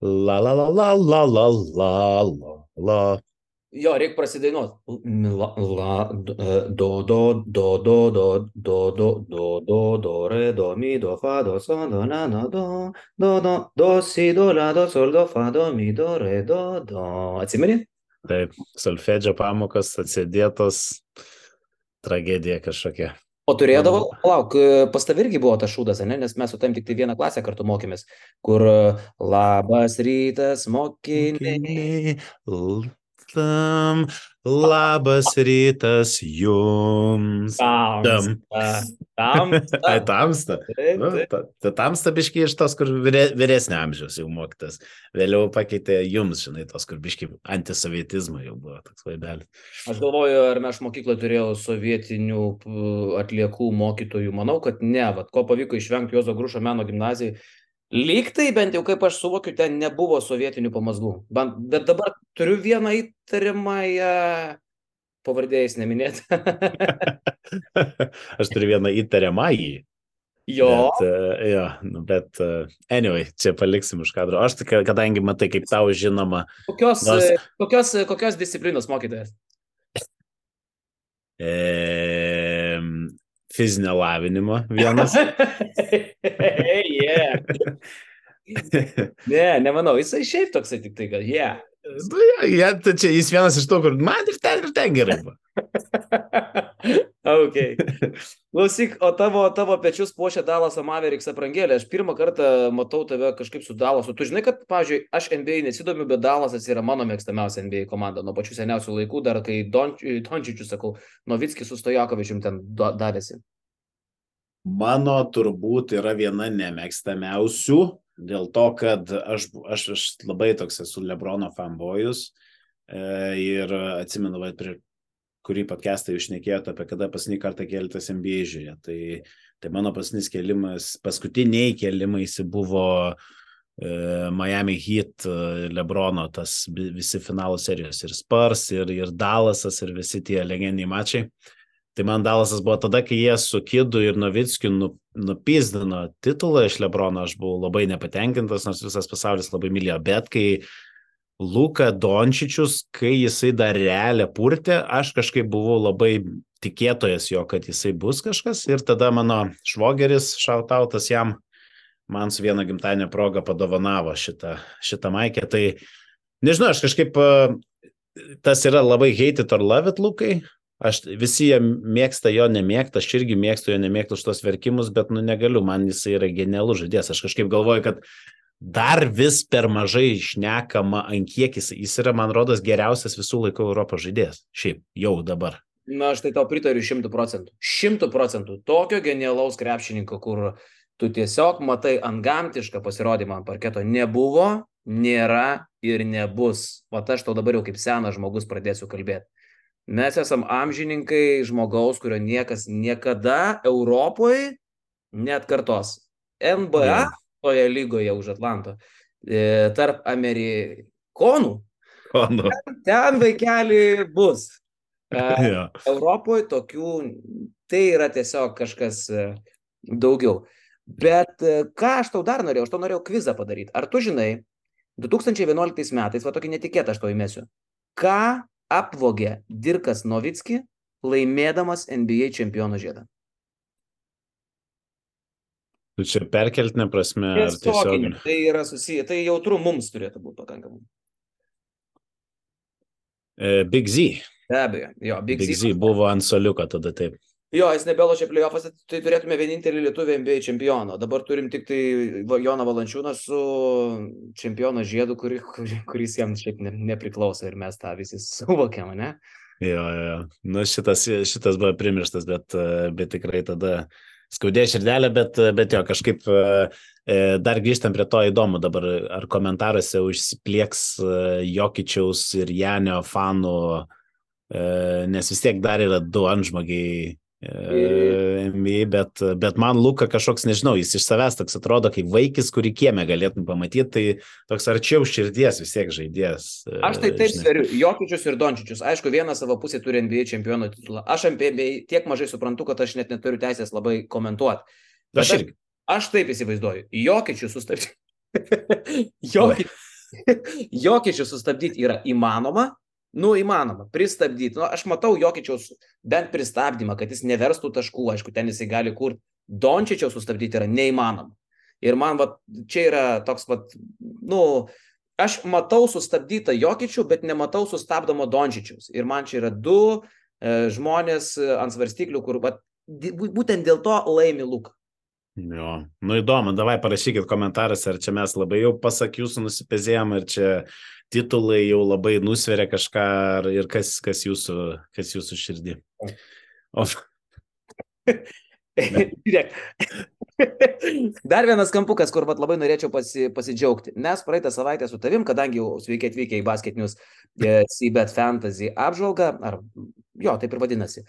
La la la la la la la la la. Jo, reikia prasidainuoti. La, la, do, do, do, do, do, do, do, do, do, do, re, do, mi, do, fa, do, sol, do, la, la, do, do, do, do, si, do, la, do, sol, do, fa, do, mi, do, re, do, do. Atsimeni? Taip, solfedžio pamokos atsėdėtos, tragedija kažkokia. O turėdavo, lauk, pas tavai irgi buvo tas šūdas, ne? nes mes su tam tik tai vieną klasę kartu mokėmės, kur labas rytas. Mokiniai, tam, labas rytas jums. Tam. Tamsta. Ai, tamsta. Nu, ta, ta tamsta biški iš tos, kur vyre, vyresnio amžiaus jau mokytas. Vėliau pakeitė jums, žinai, tos, kur biški antisovietizmo jau buvo toks vaibelis. Aš galvoju, ar mes mokykloje turėjau sovietinių atliekų mokytojų. Manau, kad ne. Vat, ko pavyko išvengti Jozo Grušo meno gimnazijai. Lyg tai bent jau kaip aš suvokiu, ten nebuvo sovietinių pamazgų. Bet dabar turiu vieną įtariamąją pavardėjais neminėti. Aš turiu vieną įtariamąjį. jo. Bet, uh, jo, nu, bet uh, anyway, čia paliksim už kadro. Aš tik, kadangi matai, kaip tau žinoma, Kokios, nors- e, kokios, kokios disciplinos mokytojas? e, fizinio lavinimo vienas. yeah. Ne, nemanau, jisai šiaip toksai tik tai, kad, yeah. Nu, ja, ja, tai čia jis vienas iš tų, kur man ir ten, ir ten gerai. buvo. ok. Klausyk, o tavo, tavo pečius puošia Dalaso Mavericks aprangėlė. Aš pirmą kartą matau tave kažkaip su Dalasu. Tu žinai, kad, pavyzdžiui, aš NBA nesidomiu, bet Dalasas yra mano mėgstamiausia NBA komanda nuo pačių seniausių laikų, dar kai Dončičius, sakau, Novickis su Stojakovičium ten davėsi. Mano turbūt yra viena nemėgstamiausių, dėl to, kad aš, aš, aš labai toks esu Lebrono fanbojus e, ir atsimenu, va, prie kurį podcastą jūs šnekėjote apie kada paskutinį kartą keltas NBA žiūrė. Tai, tai mano paskutinis kelimas, paskutiniai kelimais buvo e, Miami Heat, e, Lebrono, tas vi- visi finalų serijos ir Spurs, ir, ir Dallasas, ir visi tie legendiniai mačiai. Tai man Dalasas buvo tada, kai jie su Kidu ir Novickiu nu, nupizdino titulą iš Lebrono, aš buvau labai nepatenkintas, nors visas pasaulis labai mylėjo, bet kai Luka Dončičius, kai jisai dar realią purtė, aš kažkaip buvau labai tikėtojas jo, kad jisai bus kažkas. Ir tada mano švogeris, šautautas jam, man su viena gimtadienio proga padovanavo šitą, šitą maikę. Tai nežinau, aš kažkaip, tas yra labai hate it or love it, Lukai, Aš visi jie mėgsta jo nemėgta, aš irgi mėgstu jo nemėgti už tos verkimus, bet nu negaliu, man jisai yra genialus žaidėjas. Aš kažkaip galvoju, kad dar vis per mažai išnekama, ant kiek jis, jis yra, man rodos, geriausias visų laikų Europos žaidėjas. Šiaip, jau dabar. Na, aš tai tau pritariu šimtų procentų. Šimtų procentų. Tokio genialaus krepšininko, kur tu tiesiog matai antgamtišką pasirodymą ant parketo, nebuvo, nėra ir nebus. O aš tau dabar jau kaip senas žmogus pradėsiu kalbėti. Mes esam amžininkai žmogaus, kurio niekas niekada Europoje net kartos. NBA Jo. toje lygoje už Atlanto. E, tarp amerikonų. O, nu. Ten vaikeli bus. E, Jo. Europoje tokių, tai yra tiesiog kažkas e, daugiau. Bet ką aš tau dar norėjau, aš tau norėjau kvizą padaryti. Ar tu žinai, 2011 metais, va tokį netikėtą aš tau įmesiu, ką apvogė Dirkas Novitski laimėdamas NBA čempionų žiedą? Tu čia perkeltinė prasme, ar Tiesioginį. tiesiog. Tai yra susiję, tai jautru mums turėtų būti pakankamai. E, Big Z. Be abejo, jo, Big, Big Z. Z buvo ant soliuko tada taip. Jo, jis nebelošia playoffuose, tai turėtume vienintelį lietuvį NBA čempioną. Dabar turim tik tai Joną Valančiūną su čempiono žiedu, kuri, kuri, kuris jam šiaip ne, nepriklauso ir mes tą visi suvokiam, ne? Jo, jo. Nu, šitas, šitas buvo primirštas, bet, bet tikrai tada skaudėjo širdelę, bet, bet jo, kažkaip e, dar grįžtam prie to įdomu dabar, ar komentaruose užsiplieks e, Jokičiaus ir Janio fanų, e, nes vis tiek dar yra du antžmogiai NBA, bet, bet man Luka kažkoks, nežinau, jis iš savęs toks atrodo kaip vaikis, kurį kieme galėtum pamatyti, tai toks arčiau širdies vis tiek žaidėjas. Aš tai taip sveriu, Jokičius ir Dončičius. Aišku, vieną savo pusę turi NBA čempiono titulą. Aš NBA tiek mažai suprantu, kad aš net neturiu teisės labai komentuoti. Aš irgi. Aš taip įsivaizduoju. Jokičius sustabdyti. Jokičius sustabdyti yra įmanoma, nu įmanoma, pristabdyti. Nu, aš matau Jokičiaus bent pristabdymą, kad jis neverstų taškų, aišku, ten jisai gali kurti. Dončičiaus sustabdyti yra neįmanoma. Ir man va, čia yra toks, va, nu, aš matau sustabdytą Jokičių, bet nematau sustabdomo Dončičiaus. Ir man čia yra du e, žmonės e, ant svarstyklių, kur va, būtent dėl to laimi Luka. Jo, nu įdomu, davai parašykit komentaruose, ar čia mes labai jau pasak jūsų nusipezėjom, ar čia titulai jau labai nusveria kažką, ir kas, kas, jūsų, kas jūsų širdį. O... Žiūrėk. Dar vienas kampukas, kur vat, labai norėčiau pasi, pasidžiaugti. Mes praeitą savaitę su tavim, kadangi jau sveiki atvykę į Basket News e, Seabed Fantasy apžvalgą, ar jo, taip ir vadinasi,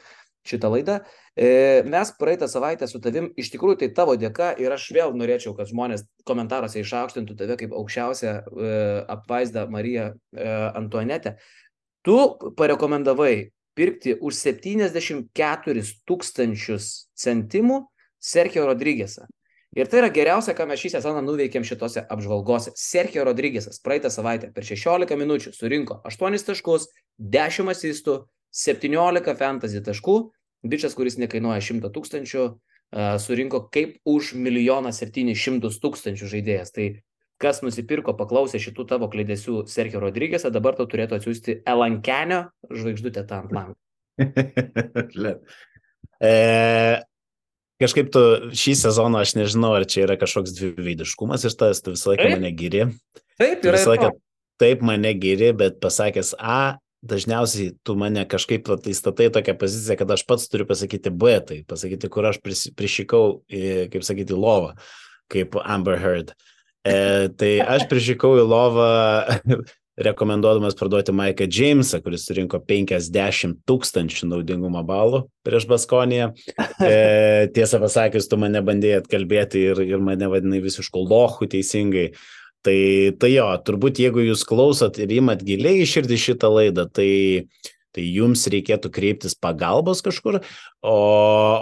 šitą laidą. E, mes praeitą savaitę su tavim, iš tikrųjų tai tavo dėka ir aš vėl norėčiau, kad žmonės komentaruose išaukštintų tave kaip aukščiausią e, apvaizdą Mariją e, Antuanetę. Tu parekomendavai pirkti už 74 tūkstančius centimų Sergio Rodrygėsą. Ir tai yra geriausia, ką mes šį sezoną nuveikėm šitose apžvalgose. Sergio Rodrygėsas praeitą savaitę per 16 minučių surinko 8 taškus, 10 asistų, 17 fantasy taškų, bičias, kuris nekainuoja 100 tūkstančių, surinko kaip už milijoną 700 tūkstančių žaidėjas. Tai kas nusipirko, paklausė šitų tavo klėdėsių Sergio Rodrygėsą, dabar tau turėtų atsiųsti Elankenio žvaigždutę ant lango. e, kažkaip tu šį sezoną, aš nežinau, ar čia yra kažkoks dviveidiškumas iš tas, tu visą laiką mane giri. Taip, yra. Visą laiką taip mane giri, bet pasakęs A, dažniausiai tu mane kažkaip tai statai tokią poziciją, kad aš pats turiu pasakyti B, tai pasakyti, kur aš prišykau, kaip sakyti, lovą, kaip Amber Heard. E, tai aš prišykau į lovą rekomenduodamas parduoti Maiką Jamesą, kuris surinko 50 tūkstančių naudingumo balų prieš Baskoniją. E, tiesą pasakius, tu mane bandėjai atkalbėti ir, ir mane vadinai visiškų lochų teisingai. Tai, tai jo, turbūt jeigu jūs klausot ir imat giliai į širdį šitą laidą, tai, tai jums reikėtų kreiptis pagalbos kažkur, o,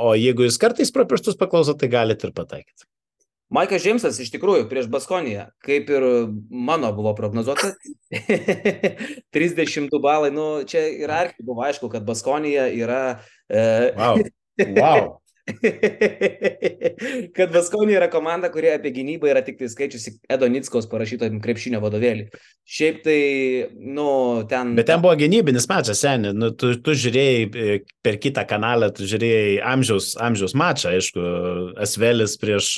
o jeigu jūs kartais pro pirštus paklausot, tai galite ir pataikyti. Maikas Džeimsas iš tikrųjų prieš Baskoniją, kaip ir mano buvo prognozuota, 30 balai, nu čia ir archi buvo aišku, kad Baskonija yra... E... Wow. wow. kad Vaskonė yra komanda, kurie apie gynybą yra tik tai skaičiusi Edo Nitskos parašytojim krepšinio vadovėlį. Šiaip tai, nu, ten... Bet ten buvo gynybinis mačas, seniai. Nu, tu, tu žiūrėjai e, per kitą kanalą, tu žiūrėjai amžiaus, amžiaus mačą, aišku, Asvelis prieš,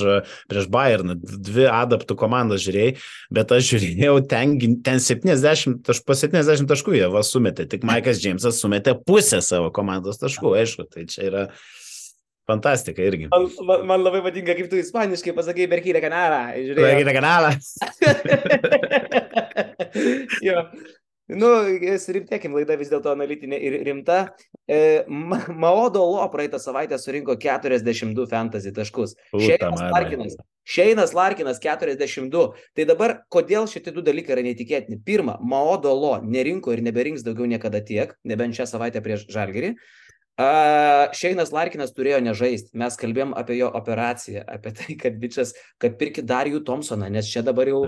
prieš Bayerną, dvi adaptų komandas žiūrėjai, bet aš žiūrėjau ten, ten 70, taš, po 70 taškų jie va sumetė, tik Maikas Džeimsas sumetė pusę savo komandos taškų, aišku, tai čia yra... Fantastika irgi. Man, man, man labai patinka, kaip tu ispaniškai pasakai Berkyrė kanalą. Berkyrė kanalą. jo. Nu, rimtėkim, laida vis dėlto analitinė ir rimta. E, Maodo Lo praeitą savaitę surinko 42 fantasy taškus. Šeinas Larkinas. Šeinas Larkinas 42. Tai dabar, kodėl šitie du dalykai yra neįtikėtini? Pirma, Maodo Lo nerinko ir neberinks daugiau niekada tiek, nebent šią savaitę prieš Žalgerį. Šeinas Larkinas turėjo nežaisti. Mes kalbėjom apie jo operaciją, apie tai, kad bičias, kad pirkit Darijų Thompsoną, nes čia dabar jau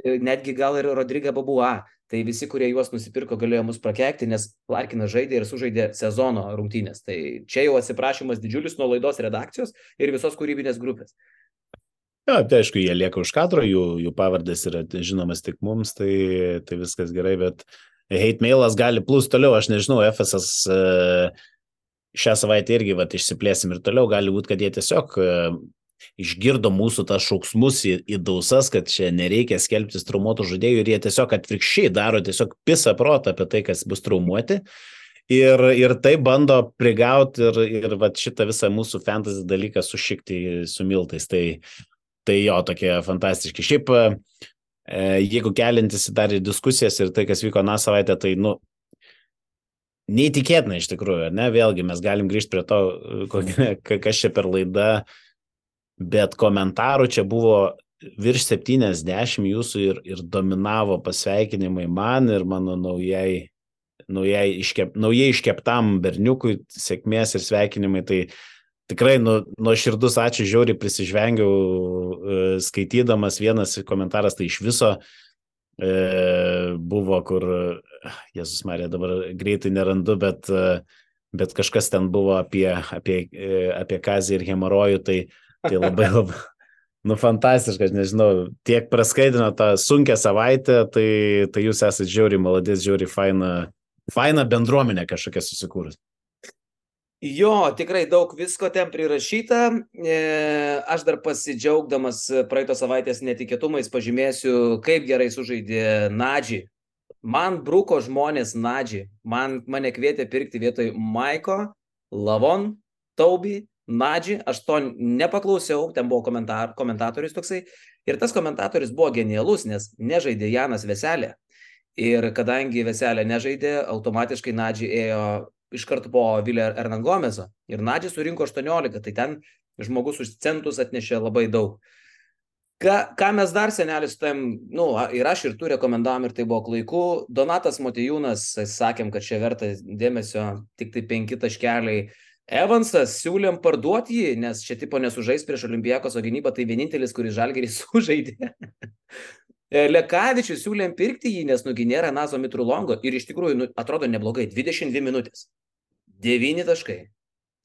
netgi gal ir Rodryga Babua. Tai visi, kurie juos nusipirko, galėjo mus prakeikti, nes Larkinas žaidė ir sužaidė sezono rungtynės. Tai čia jau atsiprašymas didžiulis nuo laidos redakcijos ir visos kūrybinės grupės. Ja, tai aišku, jie lieka už kadro, jų, jų pavardės yra žinomas tik mums, tai, tai viskas gerai, bet hate mailas gali plus toliau, aš nežinau, FSS uh, šią savaitę irgi vat, išsiplėsim ir toliau, gali būti, kad jie tiesiog e, išgirdo mūsų tas šauksmus į, į dausas, kad čia nereikia skelbtis traumuotų žaidėjų ir jie tiesiog atvirkščiai daro tiesiog pisą protą apie tai, kas bus traumuoti. Ir, ir tai bando prigauti ir, ir vat, šitą visą mūsų fantasy dalyką sušikti su miltais. Tai, tai jo, tokie fantastiški. Šiaip, e, jeigu kelintis dar į diskusijas ir tai, kas vyko na savaitę, tai, nu, neįtikėtina iš tikrųjų, ne, vėlgi mes galim grįžti prie to, kokia, kas čia per laida, bet komentarų čia buvo virš 70 jūsų ir, ir dominavo pasveikinimai man ir mano naujai, naujai, iškep, naujai iškeptam berniukui sėkmės ir sveikinimai. Tai tikrai nu, nuo širdus ačiū žiauriai prisižvengiau e, skaitydamas vienas komentaras, tai iš viso E, buvo, kur, Jėzus Marija, dabar greitai nerandu, bet, e, bet kažkas ten buvo apie, apie, e, apie kazį ir hemorojų, tai, tai labai labai, nu, fantastiškas, nežinau, tiek praskaidino tą sunkę savaitę, tai, tai jūs esate žiauri malodės, žiauri faina, faina bendruomenė kažkokia susikūrus. Jo, tikrai daug visko ten prirašyta. E, aš dar pasidžiaugdamas praeitos savaitės netikėtumais pažymėsiu, kaip gerai sužaidė Nadži. Man bruko žmonės Nadži. Man, mane kvietė pirkti vietoj Maiko, Lavon, Taubi, Nadži. Aš to nepaklausiau, ten buvo komentar, komentatorius toksai. Ir tas komentatorius buvo genialus, nes nežaidė Janas Veselė. Ir kadangi Veselė nežaidė, automatiškai Nadži ėjo iš karto po Vilė Ernangomezo ir Nadžiai surinko 18, tai ten žmogus už centus atnešė labai daug. Ką, ką mes dar senelis tam, nu, ir aš ir tu rekomendavom ir tai buvo klaiku. Donatas Motijūnas, sakėm, kad čia verta dėmesio tik tai penki taškeliai. Evansas siūlėm parduoti jį, nes čia tipo nesužais prieš Olimpijakos, o gynyba tai vienintelis, kuris žalgerį sužaidė. Lekavičius siūlėm pirkti jį, nes nugi nėra Nazo Mitrulongo ir iš tikrųjų nu, atrodo neblogai, 22 minutės. 9 taškai,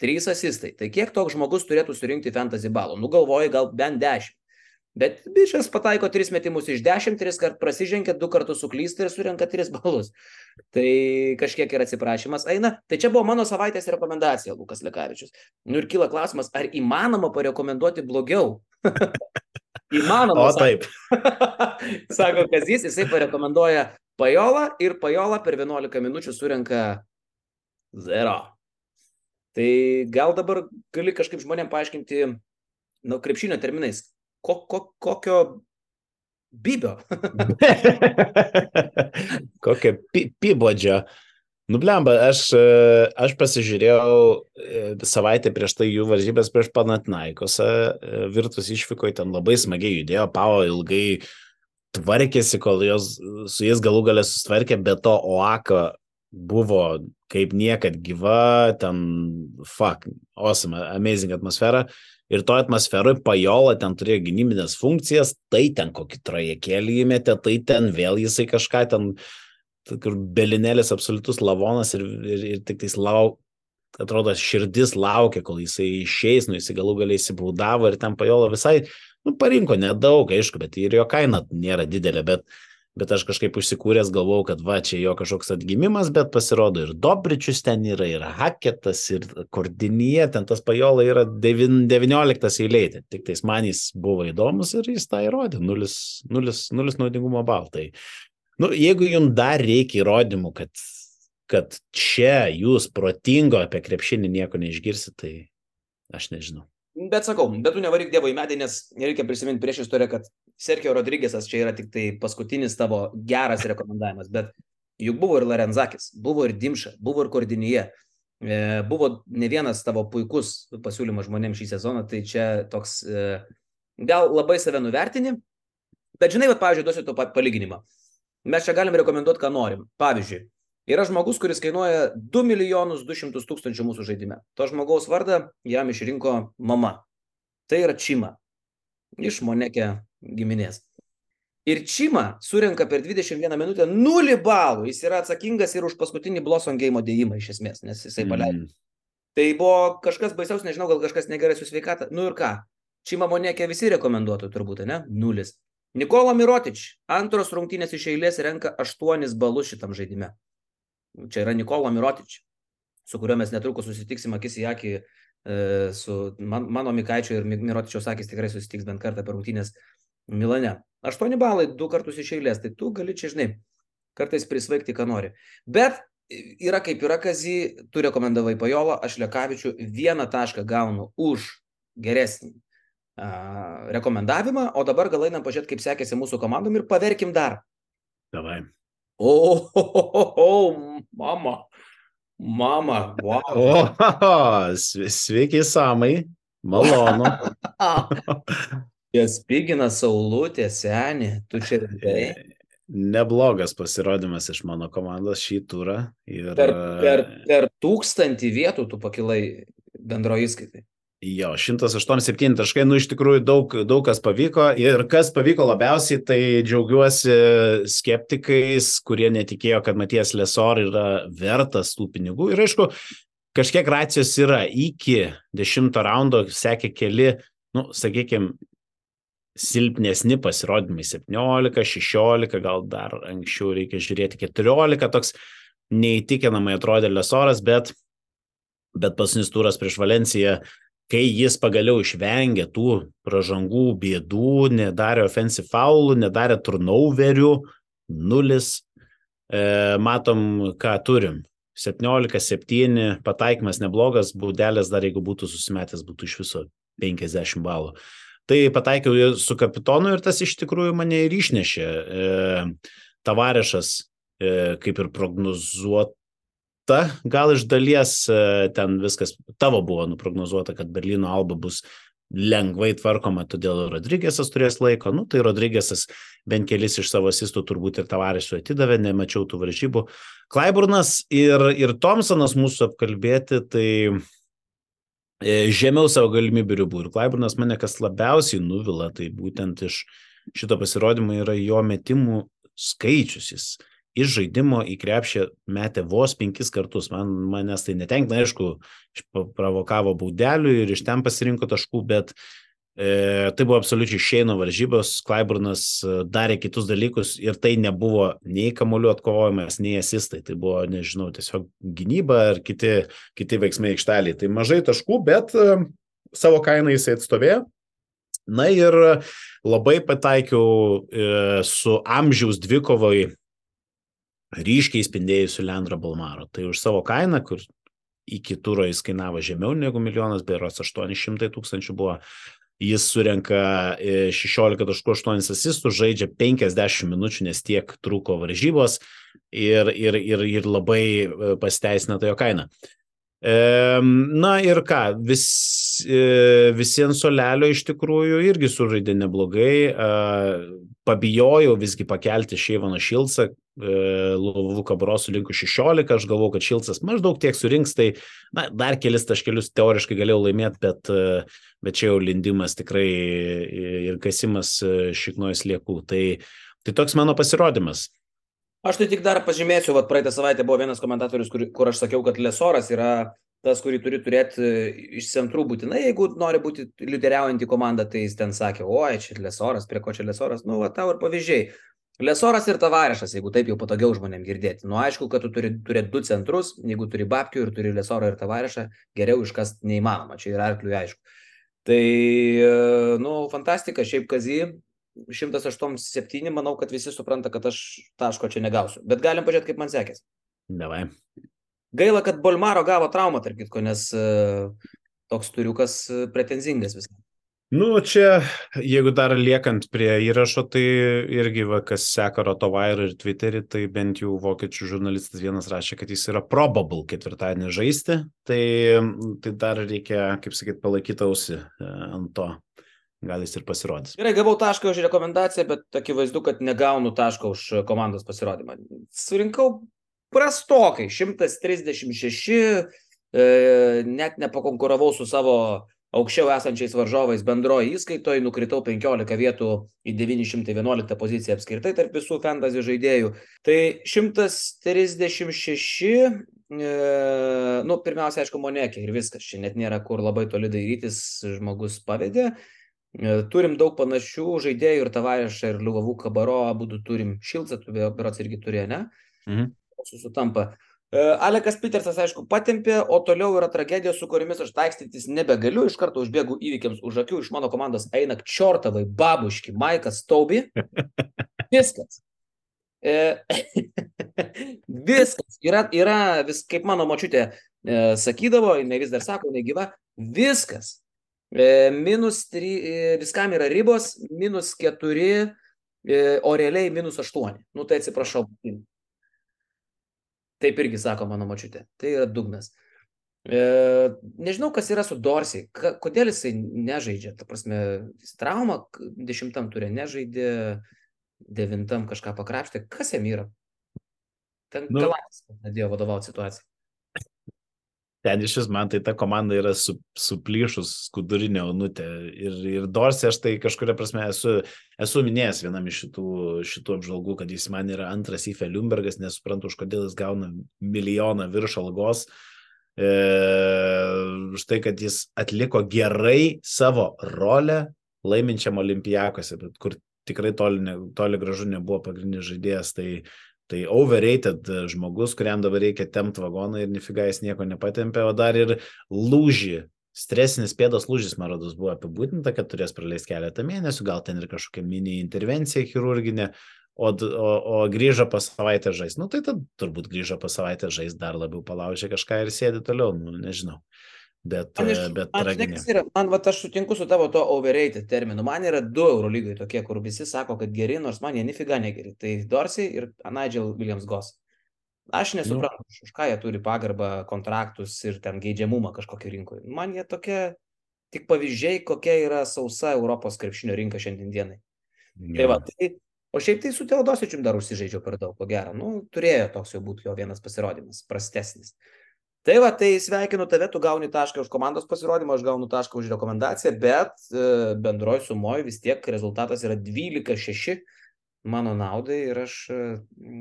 3 asistai. Tai kiek toks žmogus turėtų surinkti fantasy balų? Nu galvoju, gal bent 10. Bet bičias pataiko 3 metimus iš 10, 3 kart prasižengia, 2 kartus suklysta ir surenka 3 balus. Tai kažkiek ir atsiprašymas eina. Tai čia buvo mano savaitės rekomendacija, Lukas Lekavičius. Nu ir kyla klausimas, ar įmanoma parekomenduoti blogiau? įmanoma. O taip. Sako Kazys, jisai parekomenduoja Pajola ir Pajola per 11 minučių surenka Zero. Tai gal dabar gali kažkaip žmonėm paaiškinti, nu, krepšinio terminais, ko, ko, kokio bibio. kokio pi, pibodžio. Nublemba, aš, aš pasižiūrėjau e, savaitę prieš tai jų varžybės prieš Panatnaikosą, e, virtus išvykoje ten labai smagiai judėjo, Pavo ilgai tvarkėsi, kol jos, su jais galų galę sustvarkė, bet to Oaka buvo kaip niekad gyva, ten, fuck, awesome, amazing atmosfera. Ir to atmosferoje Pajola ten turėjo gynybinės funkcijas, tai ten kokį trajekėlį įmetė, tai ten vėl jisai kažką ten, kur belinėlis absoliutus lavonas ir, ir, ir tik tais lauk, atrodo, širdis laukia, kol jisai išeis, nu jisai galų galiai įsibaudavo ir ten Pajola visai, nu parinko nedaug, aišku, bet ir jo kaina nėra didelė, bet bet aš kažkaip užsikūręs galvau, kad va, čia jo kažkoks atgimimas, bet pasirodo ir Dobričius ten yra, ir Haketas, ir Kordinyje, ten tas pajola yra 19 eilėje, tik tais man jis buvo įdomus ir jis tą įrodė, nulis, nulis, nulis naudingumo baltai. Nu, jeigu jums dar reikia įrodymų, kad, kad čia jūs protingo apie krepšinį nieko neišgirsit, tai aš nežinau. Bet sakau, bet tu nevaryk Dievo į medį, nes reikia prisiminti prieš istoriją, kad Sergio Rodrygėsas čia yra tik tai paskutinis tavo geras rekomendavimas, bet juk buvo ir Larenzakis, buvo ir Dimša, buvo ir Kordinyje, e, buvo ne vienas tavo puikus pasiūlymas žmonėms šį sezoną, tai čia toks e, gal labai save nuvertini, bet žinai, bet pavyzdžiui, duosiu to palyginimą. Mes čia galim rekomenduoti, ką norim. Pavyzdžiui, Yra žmogus, kuris kainuoja 2 milijonus 200 tūkstančių mūsų žaidime. To žmogaus vardą jam išrinko mama. Tai yra Čima. Iš Monekė giminės. Ir Čima surenka per 21 minutę 0 balų. Jis yra atsakingas ir už paskutinį Blossom game dėjimą iš esmės, nes jisai paleido. Mm. Tai buvo kažkas baisiaus, nežinau, gal kažkas negerai su sveikata. Nu ir ką? Čima Monekė visi rekomenduotų turbūt, ne? Nulis. Nikola Mirotič, antros rungtynės iš eilės renka 8 balus šitam žaidime. Čia yra Nikola Mirotič, su kuriuo mes netrukus susitiksim akis į akį e, su man, mano Mikaičio ir Mirotičiaus akis tikrai susitiks bent kartą per rungtynės Milane. Aštuoni balai, du kartus iš eilės, tai tu gali čia, žinai, kartais prisvaigti, ką nori. Bet yra kaip yra, Kazy, tu rekomendavai Pajolą, aš Lekavičių vieną tašką gaunu už geresnį a, rekomendavimą, o dabar gal einam pažiūrėti, kaip sekėsi mūsų komandom ir paverkim dar. Davai. O, oh, oh, oh, mama. Mama, wow. O, sveiki, Samai. Malonu. Jas pigina saulutė, senė, tu čia rimtai. Neblogas pasirodymas iš mano komandos šį turą. Ir... Per, per, per tūkstantį vietų tu pakilai bendro įskaitai. Jo, 187 taškai, nu iš tikrųjų daug, daug kas pavyko ir kas pavyko labiausiai, tai džiaugiuosi skeptikais, kurie netikėjo, kad Matijas Lesor yra vertas tų pinigų. Ir aišku, kažkiek racijos yra. Iki dešimto raundo sekė keli, nu, sakykime, silpnesni pasirodymai 17, 16, gal dar anksčiau reikia žiūrėti 14, toks neįtikinamai atrodė Lesoras, bet, bet pasinis turas prieš Valenciją kai jis pagaliau išvengė tų pražangų bėdų, nedarė offensive foulų, nedarė turnoverių, nulis, e, matom, ką turim. 17-7, pataikymas neblogas, būdelės dar jeigu būtų susimetęs, būtų iš viso 50 balų. Tai pataikiau su kapitonu ir tas iš tikrųjų mane ir išnešė. E, Tavarešas, e, kaip ir prognozuot, ta, gal iš dalies e, ten viskas tavo buvo nuprognozuota, kad Berlyno alba bus lengvai tvarkoma, todėl Rodrygėsas turės laiko. Nu, tai Rodrygėsas bent kelis iš savo asistų turbūt ir tavarėsiu atidavė, nemačiau tų varžybų. Klaiburnas ir, ir Thompsonas mūsų apkalbėti, tai žemiau savo galimybių ribų. Ir Klaiburnas mane kas labiausiai nuvila, tai būtent iš šito pasirodymo yra jo metimų skaičius. Jis iš žaidimo į krepšį metė vos penkis kartus. Man, manęs tai netenkina, aišku, provokavo baudelių ir iš ten pasirinko taškų, bet e, tai buvo absoliučiai šeino varžybos, Klaiburnas e, darė kitus dalykus ir tai nebuvo nei kamuolių atkovojimas, nei asistai, tai buvo, nežinau, tiesiog gynyba ar kiti, kiti veiksmai aikšteliai. Tai mažai taškų, bet e, savo kainą jisai atstovėjo. Na ir labai pataikiau e, su amžiaus dvikovai ryškiai spindėjusių Leandro Balmaro. Tai už savo kainą, kur iki turo jis kainavo žemiau negu milijonas, beros 800 tūkstančių buvo, jis surenka 16.8 e, asistų, žaidžia 50 minučių, nes tiek trūko varžybos ir, ir, ir, ir labai e, pasteisina tai jo kainą. Na ir ką, vis, e, visiems solelio iš tikrųjų irgi sužaidė neblogai. Pabijojau visgi pakelti Šeivano Šilcą, Luvuka Brosų linku 16, aš galvau, kad Šilcas maždaug tiek surinks, tai na, dar kelis taškelius teoriškai galėjau laimėti, bet, bet čia jau lindimas tikrai ir kasimas šiknojas liekų. Tai, tai toks mano pasirodymas. Aš tai tik dar pažymėsiu, kad praeitą savaitę buvo vienas komentatorius, kur, kur aš sakiau, kad Lesoras yra tas, kurį turi turėti e, iš centrų būtinai, jeigu nori būti lyderiaujantį komandą, tai jis ten sakė, oi, čia Lesoras, prie ko čia Lesoras, nu, va, tau ir pavyzdžiai. Lesoras ir Tavarešas, jeigu taip jau patogiau žmonėm girdėti. Nu, aišku, kad tu turi turėti du centrus, jeigu turi Babkių ir turi Lesorą ir Tavarešą, geriau iškast neįmanoma, čia yra arkliui aišku. Tai, e, nu, fantastika, šiaip Kazy, 187, manau, kad visi supranta, kad aš taško čia negausiu. Bet galim pažiūrėti, kaip man sekės. Davai. Gaila, kad Bolmaro gavo traumą, tarp kitko, nes uh, toks turiukas uh, pretenzingas visą. Nu, čia, jeigu dar liekant prie įrašo, tai irgi, va, kas seka Rotovairą ir Twitterį, tai bent jau vokiečių žurnalistas vienas rašė, kad jis yra probable ketvirtadienį žaisti, tai, tai dar reikia, kaip sakyt, palaikyti ausį e, ant to gal jis ir pasirodys. Gerai, gavau tašką už rekomendaciją, bet akivaizdu, kad negaunu tašką už komandos pasirodymą. Surinkau prastokai, 136, e, net nepakonkuravau su savo aukščiau esančiais varžovais bendroji įskaitoje, nukritau 15 vietų į 911 poziciją apskritai tarp visų fantasy žaidėjų. Tai 136, e, nu, pirmiausia, aišku, monekė ir viskas, čia net nėra kur labai toli dairytis, žmogus pavedė. E, turim daug panašių žaidėjų ir Tavarešą, ir Liuvavų Kabaro, abu turim Šilcą, tu berots irgi turėjai, ne? Mhm. Sutampa. E, Alekas Petersas, aišku, patempė, o toliau yra tragedija, su kuriamis aš taikstytis nebegaliu. Iš karto užbėgu įvykiams už akių. Iš mano komandos eina Čortavai, Babuški, Maikas Taubi. Viskas. E, viskas. Yra, yra vis, kaip mano močiutė e, sakydavo, ne vis dar sako, negyva. Viskas. E, minus 3, e, viskam yra ribos, minus 4, e, o realiai minus 8. Nu tai atsiprašau. Taip irgi sako mano mačiutė. Tai yra dugnas. E, nežinau, kas yra su Dorsiai. Kodėl jisai nežaidžia? Ta prasme, jis traumą dešimtam turė nežaidė, devintam kažką pakrapštė. Kas jam yra? Ten nu, galas, nedėjo vadovauti situacijai. Ten iš vis man tai ta komanda yra su, suplyšus skudurinė onutė. Ir, ir Dorsė aš tai kažkuria prasme esu, esu minėjęs vienam iš šitų, šitų apžvalgų, kad jis man yra antras į Feliumbergas, nesuprantu, už kodėl jis gauna milijoną virš algos. E, už tai, kad jis atliko gerai savo rolę laiminčiam olimpijakose, kur tikrai toli, toli gražu nebuvo pagrindinis žaidėjas, tai, tai overrated žmogus, kuriam dabar reikia tempt vagoną ir nifiga jis nieko nepatempė, o dar ir lūžį. Stresinis pėdos lūžis, man rodos, buvo apibūdinta, kad turės praleisti keletą mėnesių, gal ten ir kažkokia mini intervencija chirurginė, o, o, o grįžo po savaitę žais. Nu tai tad turbūt grįžo po savaitę žais, dar labiau palaužė kažką ir sėdi toliau, nu nežinau. Bet, man, iš, bet man, žinai, yra, man va, aš sutinku su tavo to overrated terminu. Man yra du Eurolygai tokie, kur visi sako, kad geri, nors man jie nifiga negeri. Tai Dorsey ir Nigel Williams Goss. Aš nesuprantu, nu. už ką jie turi pagarbą, kontraktus ir ten geidžiamumą kažkokį rinkoje. Man jie tokie tik pavyzdžiai, kokia yra sausa Europos krepšinio rinka šiandien dienai. Ja. Tai va, tai, o šiaip tai su Teodosičium dar užsižaidžiau per daug, ko gero. Nu, turėjo toks jau būti jo vienas pasirodymas, prastesnis. Tai va, tai sveikinu tave, tu gauni tašką už komandos pasirodymą, aš gaunu tašką už rekomendaciją, bet e, bendroji sumoji vis tiek rezultatas yra 12-6 mano naudai ir aš e,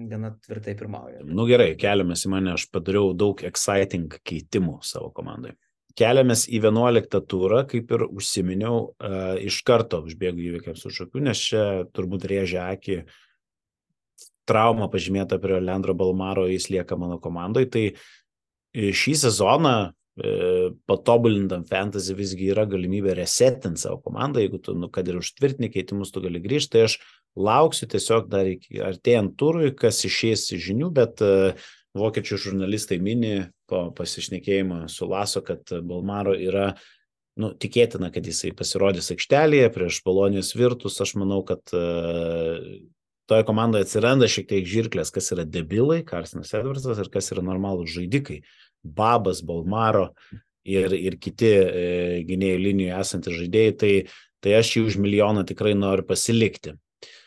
gana tvirtai pirmauju. Nu gerai, keliamės į mane, aš padariau daug exciting keitimų savo komandai. Keliamės į 11 turą, kaip ir užsiminiau, uh, iš karto užbėgu įvykiams už akių, nes čia turbūt rėžia akį trauma pažymėta prie Leandro Balmaro, jis lieka mano komandai, tai šį sezoną e, patobulintam fantasy visgi yra galimybė resetinti savo komandą, jeigu tu, nu, kad ir užtvirtini keitimus, tu gali grįžti, tai aš lauksiu tiesiog dar iki artėjant turui, kas išės žinių, bet uh, vokiečių žurnalistai mini po pasišnekėjimo su Laso, kad Balmaro yra nu, tikėtina, kad jisai pasirodys aikštelėje prieš Bolonijos virtus. Aš manau, kad uh, toje komandoje atsiranda šiek tiek žirklės, kas yra debilai, Karsinas Edvardsas ir kas yra normalūs žaidikai. Uh, Babas, Balmaro ir, ir kiti e, gynėjų linijoje esantys žaidėjai, tai, tai aš jį už milijoną tikrai noriu pasilikti.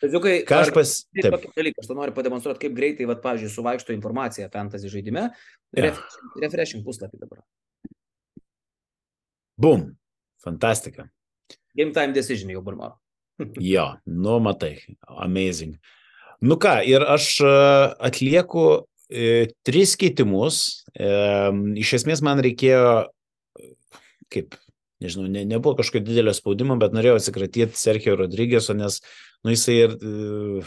Tačiukai, ką aš pas... Taip, tokį dalyką, aš to noriu pademonstruoti, kaip greitai, vat, pavyzdžiui, suvaikšto informacija fantasy žaidime. Ja. Refreshing, refreshing puslapį dabar. Bum, fantastika. Game time decision jau Balmaro. jo, nu matai, amazing. Nu ką, ir aš e, atlieku tris keitimus. E, iš esmės man reikėjo, kaip, nežinau, ne, nebuvo kažkokio didelio spaudimo, bet norėjau atsikratyti Sergio Rodrygėso, nes, nu, jisai ir, e,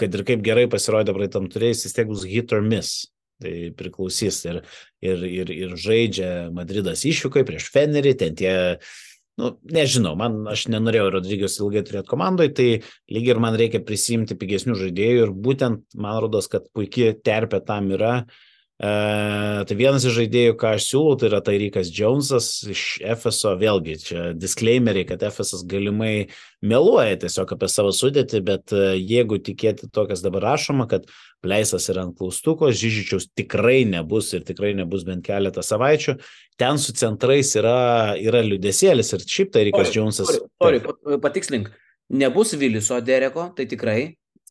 kad ir kaip gerai pasirodė praeitam turėjus, vis tiek bus hit or miss. Tai priklausys ir, ir, ir, ir žaidžia Madridas išvykai prieš Fenerį, ten tie nu, nežinau, man aš nenorėjau Rodrygijos ilgai turėti komandoje, tai lygiai ir man reikia prisimti pigesnių žaidėjų ir būtent man rodos, kad puikiai terpė tam yra. E, tai vienas iš žaidėjų, ką aš siūlau, tai yra Tairikas Jonesas iš FSO, vėlgi čia disclaimeriai, kad FSO galimai meluoja tiesiog apie savo sudėtį, bet e, jeigu tikėti to, kas dabar rašoma, kad Pleisas yra ant klaustuko, Žyžičiaus tikrai nebus ir tikrai nebus bent keletą savaičių, ten su centrais yra, yra liudesėlis ir šiaip tai Rikas Džonsas. Patikslink, nebus Viliso Dereko, tai tikrai.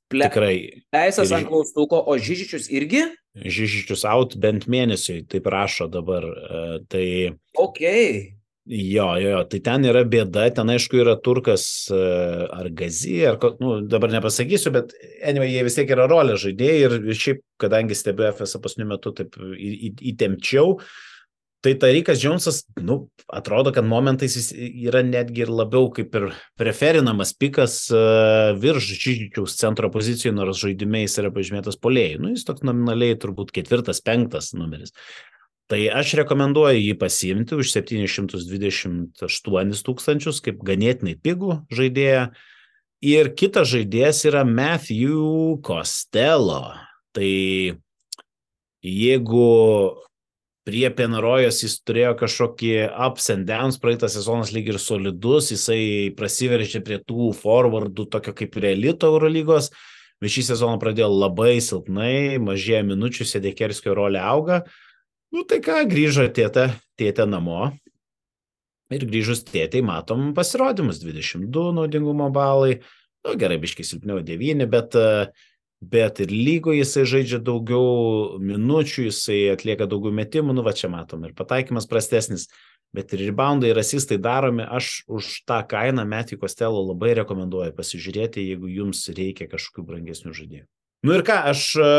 Ple... Tikrai. Leisas ant klaustuko, o Žyžičius irgi? Žyžičius out bent mėnesiui, taip rašo dabar. E, tai... Ok. Jo, jo, tai ten yra bėda, ten aišku yra turkas e, ar gazi, ar, nu, dabar nepasakysiu, bet anyway, jie vis tiek yra rolė žaidėjai ir šiaip, kadangi stebiu FS paskutiniu metu taip įtempčiau, į, į Tai Tarikas Džonsas, nu, atrodo, kad momentais jis yra netgi ir labiau kaip ir preferinamas pikas uh, virš Žyžičiaus centro pozicijų, nors žaidime jis yra pažymėtas polėjai. Nu, jis toks nominaliai turbūt ketvirtas, penktas numeris. Tai aš rekomenduoju jį pasiimti už 728 tūkstančius kaip ganėtinai pigų žaidėją. Ir kitas žaidėjas yra Matthew Costello. Tai jeigu prie Penarojos jis turėjo kažkokį ups and downs, praeitas sezonas lyg ir solidus, jisai prasiveržė prie tų forwardų tokio kaip ir elito Eurolygos, bet šį sezoną pradėjo labai silpnai, mažėja minučių, Sedekerskio rolė auga. Nu tai ką, grįžo tėtė, tėtė namo. Ir grįžus tėtai matom pasirodymus 22 naudingumo balai. Nu gerai, biškai silpniau 9, bet uh, bet ir lygo jisai žaidžia daugiau minučių, jisai atlieka daugiau metimų, nu va čia matom, ir pataikymas prastesnis, bet ir reboundai ir asistai daromi, aš už tą kainą Metį Kostelo labai rekomenduoju pasižiūrėti, jeigu jums reikia kažkokių brangesnių žaidėjų. Nu ir ką, aš e,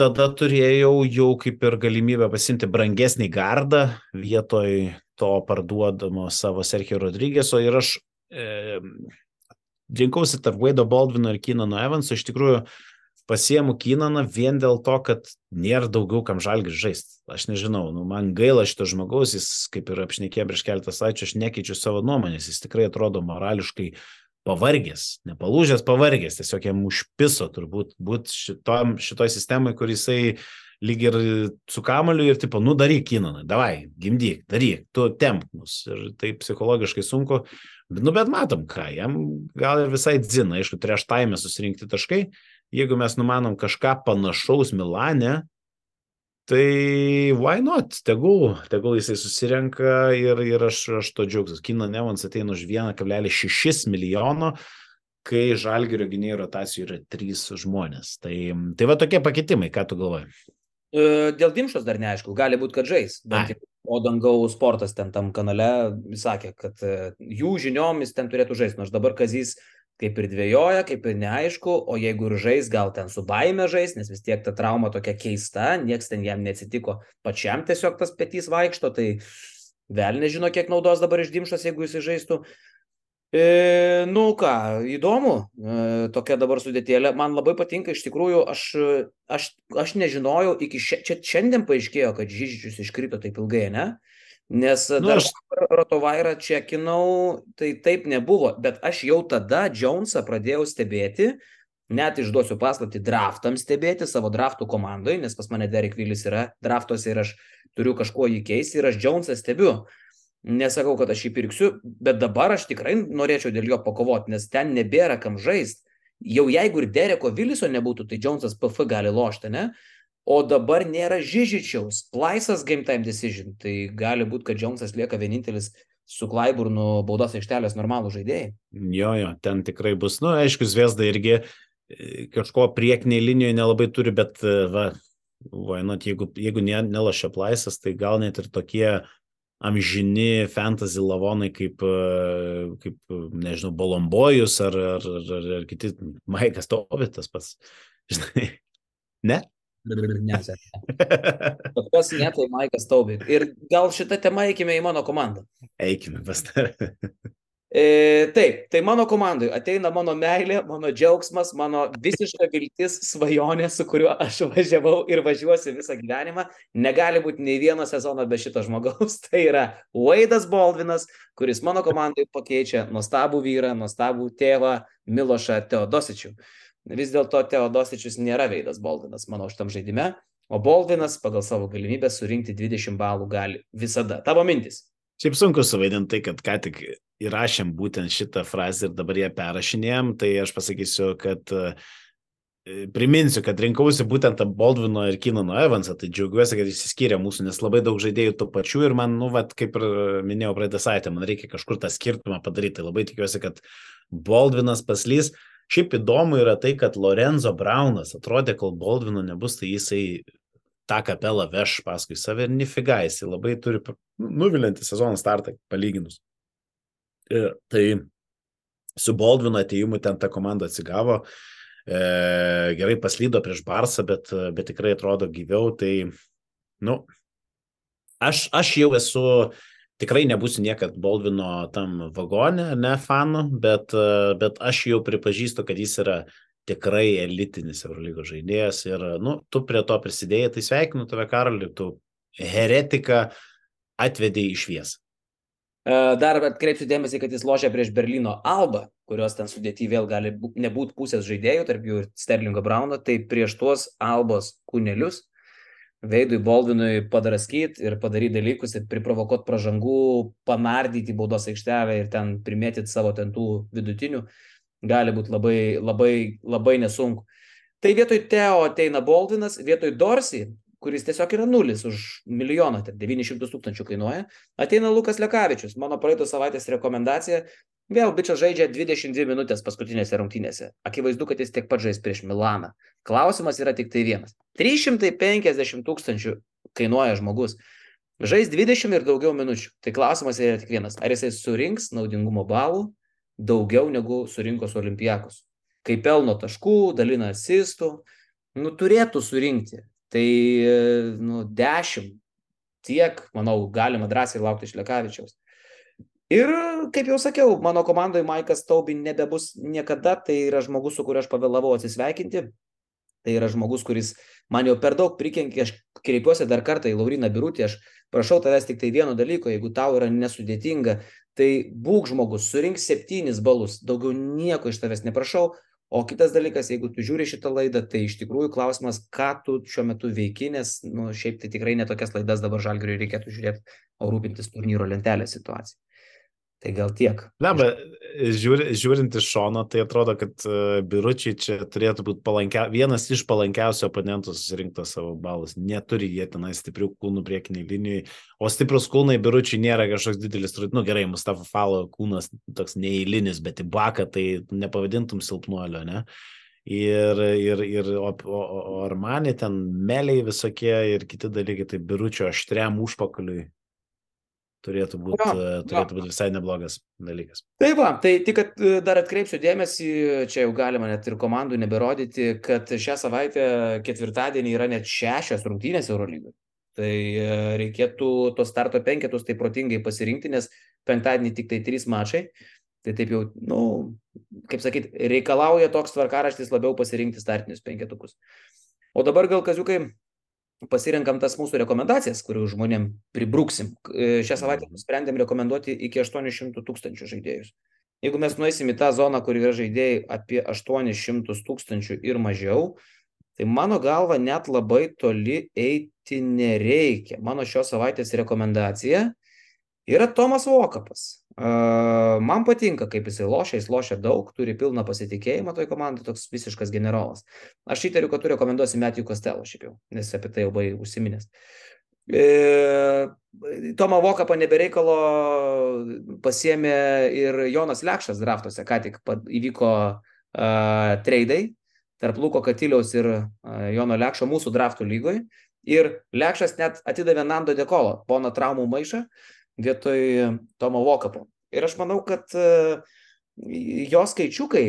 tada turėjau jau kaip ir galimybę pasimti brangesnį gardą vietoj to parduodamo savo Sergio Rodrygėso ir aš e, rinkausi tarp Vaido Baldvino ir Kinano Evanso, iš tikrųjų pasiemu Kinaną vien dėl to, kad nėra daugiau kam žalgis žaisti. Aš nežinau, nu, man gaila šito žmogaus, jis kaip ir apšnekė prieš keletą savaičių, aš nekeičiu savo nuomonės, jis tikrai atrodo morališkai pavargęs, nepalūžęs, pavargęs, tiesiog jam užpiso turbūt būti šitoj sistemai, kur jisai lyg ir su kamaliu ir tipo, nu daryk Kinaną, davai, gimdyk, daryk, tu temp mus. Ir tai psichologiškai sunku, Nu, bet matom, ką, jam gal ir visai dzina, aišku, prieš taimę susirinkti taškai. Jeigu mes numanom kažką panašaus Milane, tai why not? Tegul, tegul jisai susirenka ir, ir aš, aš to džiaugsiu. Kino Nevans ateina už 1,6 milijono, kai žalgerio gynėjų rotacijų yra 3 žmonės. Tai, tai va tokie pakitimai, ką tu galvoji? E, dėl Dimšos dar neaišku, gali būti, kad žais. Bent O Dangau sportas ten tam kanale sakė, kad e, jų žiniomis ten turėtų žaisti. Nors dabar Kazys kaip ir dvėjoja, kaip ir neaišku, o jeigu ir žais, gal ten su baime žais, nes vis tiek ta trauma tokia keista, nieks ten jam neatsitiko, pačiam tiesiog tas petys vaikšto, tai vėl nežino, kiek naudos dabar išdimšas, jeigu jis žaistų. E, nu ką, įdomu, e, tokia dabar sudėtėlė. Man labai patinka, iš tikrųjų, aš, aš, aš nežinojau, iki šia, čia šiandien paaiškėjo, kad Žyžičius iškrito taip ilgai, ne? Nes nu, dar aš... Rotovairą čekinau, tai taip nebuvo, bet aš jau tada Jonesą pradėjau stebėti, net išduosiu paslapti draftam stebėti savo draftų komandai, nes pas mane Derek Vilis yra draftuose ir aš turiu kažkuo jį keisti ir aš Jonesą stebiu. Nesakau, kad aš jį pirksiu, bet dabar aš tikrai norėčiau dėl jo pakovoti, nes ten nebėra kam žaisti. Jau jeigu ir Dereko Viliso nebūtų, tai Jonesas PF gali lošti, ne? O dabar nėra Žyžičiaus, Plaisas game time decision, tai gali būti, kad Jonesas lieka vienintelis su Klaiburnu baudos aikštelės normalų žaidėjai. Jo, jo, ten tikrai bus, nu, aišku, Zviesda irgi e, kažko priekiniai linijoje nelabai turi, bet, e, va, vainot, jeigu, jeigu nelošia Plaisas, tai gal net ir tokie amžini fantasy lavonai kaip, e, kaip nežinau, Bolombojus ar, ar, ar, ar kiti, Maikas Tovitas pats. Žinai, ne? Ne, kas ne, tai Maikas Taubit. Ir gal šitą temą eikime į mano komandą. Eikime pas tave. E, taip, tai mano komandai ateina mano meilė, mano džiaugsmas, mano visiška viltis, svajonė, su kuriuo aš važiavau ir važiuosiu visą gyvenimą. Negali būti nei vieno sezono be šito žmogaus. Tai yra Waidas Baldvinas, kuris mano komandai pakeičia nuostabų vyrą, nuostabų tėvą Milošą Teodosičių. Vis dėlto Teodosičius nėra Veidas Baldvinas mano šitam žaidime, o Baldvinas pagal savo galimybę surinkti 20 balų gali visada. Tavo mintis. Šiaip sunku suvaidinti tai, kad ką tik įrašėm būtent šitą frazę ir dabar ją perrašinėjom, tai aš pasakysiu, kad e, priminsiu, kad rinkausi būtent Baldvino ir Kinano Evansą, tai džiaugiuosi, kad išsiskyrė mūsų, nes labai daug žaidėjų tų pačių ir man, nu, vat, kaip ir minėjau praeitą savaitę, man reikia kažkur tą skirtumą padaryti. Tai labai tikiuosi, kad Baldvinas paslys. Šiaip įdomu yra tai, kad Lorenzo Braunas atrodė, kol Baldvino nebus, tai jisai tą kapelą veš paskui save ir nifiga, jisai labai turi nuvilintį sezono startą palyginus. E, tai su Baldvino ateimu ten ta komanda atsigavo, e, gerai paslydo prieš Barsą, bet, bet tikrai atrodo gyviau, tai, nu, aš, aš jau esu, tikrai nebūsiu niekad Baldvino tam vagone, ne fanu, bet, bet aš jau pripažįstu, kad jis yra tikrai elitinis Eurolygos žaidėjas ir, nu, tu prie to prisidėjai, tai sveikinu tave, Karoli, tu heretiką atvedėjai iš vies. E, dar atkreipsiu dėmesį, kad jis lošia prieš Berlyno Alba, kurios ten sudėti vėl gali nebūti pusės žaidėjų, tarp jų ir Sterlingo Brauno, tai prieš tuos Albos kūnelius Veidui Baldvinui padraskyti ir padaryti dalykus ir priprovokuoti pražangų, panardyti baudos aikštelę ir ten primėtyti savo ten tų vidutinių. Gali būti labai, labai, labai nesunku. Tai vietoj Teo ateina Boldinas, vietoj Dorsi, kuris tiesiog yra nulis už milijoną, tai 900 tūkstančių kainuoja, ateina Lukas Lekavičius. Mano praeitos savaitės rekomendacija Vėl bičias žaidžia 22 minutės paskutinėse rungtynėse. Akivaizdu, kad jis tiek pat žais prieš Milaną. Klausimas yra tik tai vienas. 350 tūkstančių kainuoja žmogus. Žais 20 ir daugiau minučių. Tai klausimas yra tik vienas. Ar jisai surinks naudingumo balų daugiau negu surinko su Olimpijakos? Kai pelno taškų, dalina asistų, nu turėtų surinkti. Tai, nu, 10 tiek, manau, galima drąsiai laukti iš Lekavičiaus. Ir, kaip jau sakiau, mano komandoje Maikas Taubi nebebus niekada, tai yra žmogus, su kuriuo aš pavėlavau atsisveikinti. Tai yra žmogus, kuris man jau per daug prikenkė, aš kreipiuosi dar kartą į Lauriną Birutį, aš prašau tavęs tik tai vieno dalyko, jeigu tau yra nesudėtinga, tai būk žmogus, surink septynis balus, daugiau nieko iš tavęs neprašau, O kitas dalykas, jeigu tu žiūri šitą laidą, tai iš tikrųjų klausimas, ką tu šiuo metu veiki, nes, nu, šiaip tai tikrai netokias laidas dabar žalgiriui reikėtų žiūrėti, o rūpintis turnyro lentelės situaciją. Tai gal tiek. Na, bet žiūri, žiūrint iš šono, tai atrodo, kad uh, biručiai čia turėtų būti palankia, vienas iš palankiausių oponentų susirinkti savo balus. Neturi jie tenai stiprių kūnų priekiniai linijai, o stiprus kūnai biručiai nėra kažkoks didelis, nu gerai, Mustafa Falo kūnas toks neįlinis, bet į baką tai nepavadintum silpnuolio, ne? Ir, ir, ir o, o, o Armani ten meliai visokie ir kiti dalykai, tai biručio aštriam užpakaliui turėtų būti turėtų būt visai neblogas dalykas. Taip, va, tai tik e, dar atkreipsiu dėmesį, čia jau galima net ir komandų neberodyti, kad šią savaitę ketvirtadienį yra net šešios rungtynės Eurolygoje. Tai e, reikėtų tos starto penketus tai protingai pasirinkti, nes penktadienį tik tai trys mačai. Tai taip jau, na, nu, kaip sakyt, reikalauja toks tvarkaraštis labiau pasirinkti startinius penketukus. O dabar gal kaziukai pasirenkam tas mūsų rekomendacijas, kurių žmonėm pribruksim. E, šią savaitę mhm. nusprendėm rekomenduoti iki 800 tūkstančių žaidėjus. Jeigu mes nueisim į tą zoną, kur yra žaidėjai apie 800 tūkstančių ir mažiau, tai mano galva net labai toli eiti nereikia. Mano šios savaitės rekomendacija yra Tomas Vokapas. Man patinka, kaip jisai lošia, jis lošia daug, turi pilną pasitikėjimą toj komandai, toks visiškas generolas. Aš įtariu, kad tu rekomenduosi Metijų Kostelą šiaip jau, nes apie tai jau buvai užsiminęs. E, Tomą Vokapą nebereikalo pasiemė ir Jonas Lekšas draftuose, ką tik įvyko uh, treidai tarp Luko Katiliaus ir uh, Jono Lekšo mūsų draftų lygoj. Ir Lekšas net atidavė Nando Dekolo, pono traumų maišą, vietoj Tomo Vokapo. Ir aš manau, kad uh, jo skaičiukai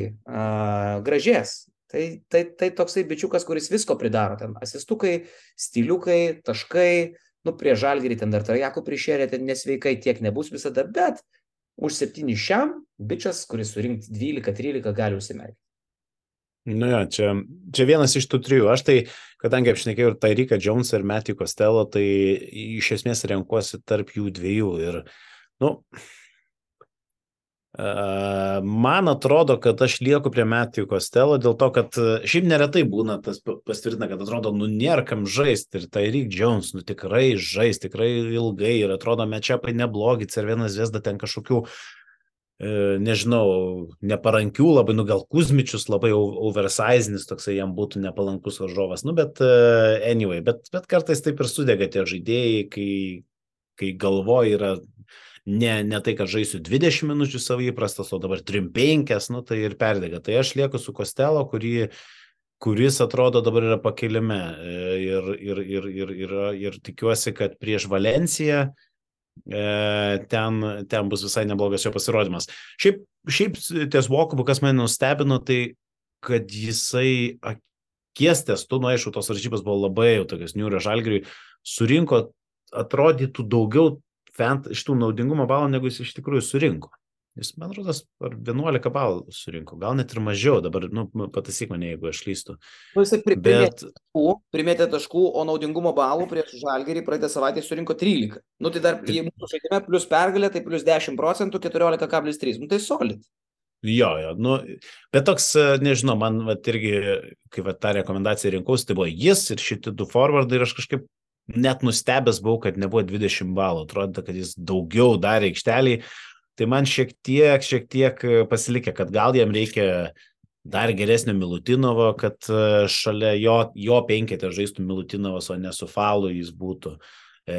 gražės. Tai, tai, tai toksai bičiukas, kuris visko pridaro. Ten asistukai, stiliukai, taškai, nu prie žalgerį ten dar trajakų prišėrė, ten nesveikai tiek nebus visada, bet už 7 šiam bičias, kuris surinkti 12-13 gali užsimerkti. Nu jo, čia, čia vienas iš tų trijų. Aš tai, kadangi apšnekėjau ir Tairika Jones ir Matthew Costello, tai iš esmės renkuosi tarp jų dviejų. Ir, nu, man atrodo, kad aš lieku prie Matthew Costello dėl to, kad šiaip neretai būna tas pastvirtina, kad atrodo, nu nėra kam žaisti. Ir Tairik Jones, nu tikrai žais, tikrai ilgai ir atrodo, mečiapai neblogi, ir vienas zviesda ten kažkokių E, nežinau, neparankių, labai, nu gal Kuzmičius labai oversizinis, toksai jam būtų nepalankus varžovas, nu bet e, anyway, bet, bet kartais taip ir sudega tie žaidėjai, kai, kai galvoja yra ne, ne tai, kad žaisiu 20 minučių savo įprastas, o dabar 3-5, nu tai ir perdega. Tai aš lieku su Kostelo, kurį kuris atrodo dabar yra pakilime e, ir, ir, ir, ir, ir, ir tikiuosi, kad prieš Valenciją uh, E, ten, ten bus visai neblogas jo pasirodymas. Šiaip, šiaip ties Vokubu, kas mane nustebino, tai kad jisai akies testu, nu aišku, tos varžybos buvo labai jau tokios niūrio žalgiriui, surinko, atrodytų daugiau fent, iš tų naudingumo balų, negu jis iš tikrųjų surinko. Jis, man rodos, ar 11 balų surinko, gal net ir mažiau, dabar, nu, pataisyk mane, jeigu aš lystu. Nu, jisai pri, Bet... primėtė, taškų, primėtė taškų, o naudingumo balų prieš Žalgerį praeitą savaitę surinko 13. Nu, tai dar, jei mūsų žaidime plus pergalė, tai plus 10 procentų, 14,3. Nu, tai solid. Jo, jo, nu, bet toks, nežinau, man vat, irgi, kai vat, tą rekomendaciją rinkausi, tai buvo jis ir šitie du forwardai ir aš kažkaip net nustebęs buvau, kad nebuvo 20 balų. Atrodo, kad jis daugiau darė aikšteliai, tai man šiek tiek, šiek tiek e, pasilikė, kad gal jam reikia dar geresnio Milutinovo, kad e, šalia jo, jo penketė žaistų Milutinovas, o ne su Falu jis būtų. E,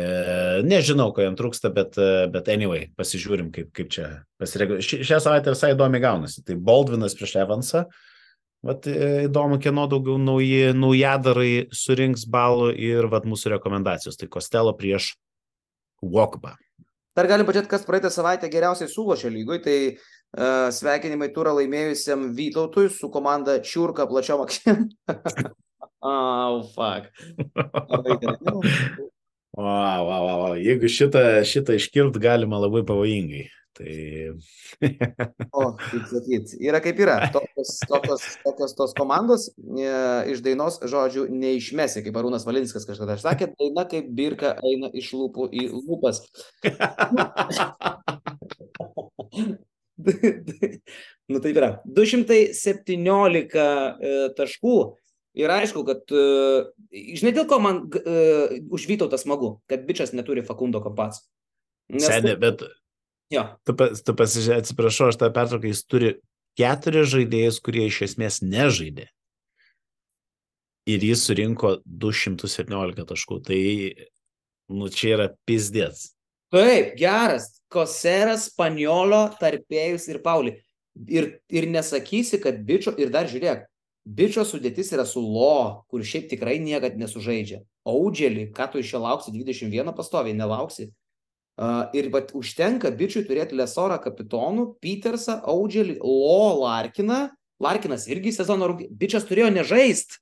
nežinau, ko jam trūksta, bet, e, bet anyway, pasižiūrim, kaip, kaip čia pasireaguoja. Šią savaitę visai įdomi gaunasi. Tai Baldvinas prieš Evansą. Vat įdomu, kieno daugiau nauji, naujadarai surinks balų ir vat mūsų rekomendacijos. Tai Kostelo prieš Walkba. Dar galim pažiūrėti, kas praeitą savaitę geriausiai sulošė lygoj. Tai uh, sveikinimai turą laimėjusiam Vytautui su komanda Čiurka plačiom akšėm. oh, fuck. Wow, wow, wow. Jeigu šitą, šitą iškilt, galima labai pavojingai. Tai... o, kaip sakyti, yra kaip yra. Tokios, tokios, tokios tos komandos e, iš dainos žodžių neišmesi, kaip Arūnas Valinskas kažkada sakė, daina kaip birka eina iš lūpų į lūpas. nu taip yra. 217 e, taškų Ir aišku, kad, uh, žinai, dėl ko man uh, už Vytautą smagu, kad bičias neturi Fakundo kompats. Nes... Seniai, bet... Jo. Tu, tu pasižiūrėjai, atsiprašau, aš tą pertrauką, jis turi keturis žaidėjus, kurie iš esmės nežaidė. Ir jis surinko 217 taškų. Tai, nu, čia yra pizdėts. Taip, geras. Koseras, Spaniolo, Tarpėjus ir Pauli. Ir, ir nesakysi, kad bičio, ir dar žiūrėk, Bičio sudėtis yra su Lo, kur šiaip tikrai niekad nesužaidžia. Audželį, ką tu iš jo lauksi, 21 pastoviai nelauksi. Uh, ir bet užtenka bičiui turėti Lesorą kapitonų, Petersą, Audželį, Lo, Larkiną. Larkinas irgi sezono rungtynės. Bičias turėjo nežaist.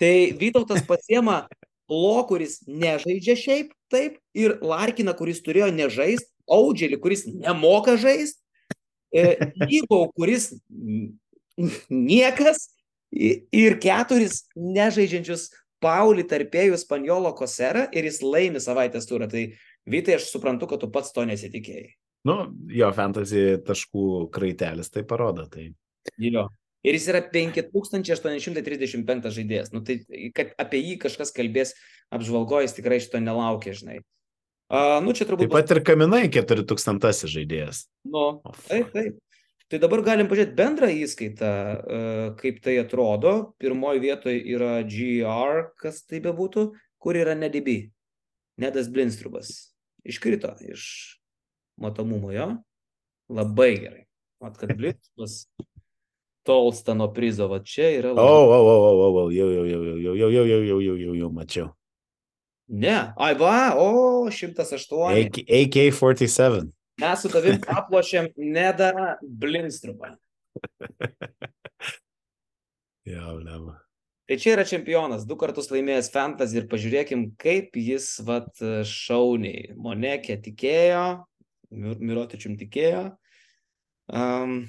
Tai Vytautas pasiema Lo, kuris nežaidžia šiaip, taip, ir Larkiną, kuris turėjo nežaist, Audželį, kuris nemoka žaist, Lygau, kuris niekas ir keturis nežaidžiančius Paulį tarpėjų Spanjolo Kosera ir jis laimi savaitės turą. Tai Vytai, aš suprantu, kad tu pats to nesitikėjai. Nu, jo fantasy taškų kraitelis tai parodo. Tai... Jo. Ir jis yra 5835 žaidėjas. Nu, tai, kad apie jį kažkas kalbės apžvalgojęs, tikrai šito nelaukia, žinai. Uh, nu, čia turbūt. Taip pat ir kaminai 4000 žaidėjas. Nu, oh, taip, taip. Tai dabar galim pažiūrėti bendrą įskaitą, e, kaip tai atrodo. Pirmoji vietoje yra GR, kas tai bebūtų, kur yra NDB. Nedas Blinstrubas. Iškrito iš matomumo jo. Labai gerai. Mat, kad Blinstrubas tolsta nuo prizo, va čia yra. Labai... O, o, o, o, o, jau, jau, jau, jau, jau, jau, jau, jau, jau, jau, jau, jau, mačiau. Ne, ai va, o, 108. AK-47. Mes su tavim aplošėm Nedą Blinstrupą. Jau, lema. Tai čia yra čempionas, du kartus laimėjęs fantasy ir pažiūrėkim, kaip jis vat šauniai. Monekė tikėjo, Mirotičium tikėjo. Um,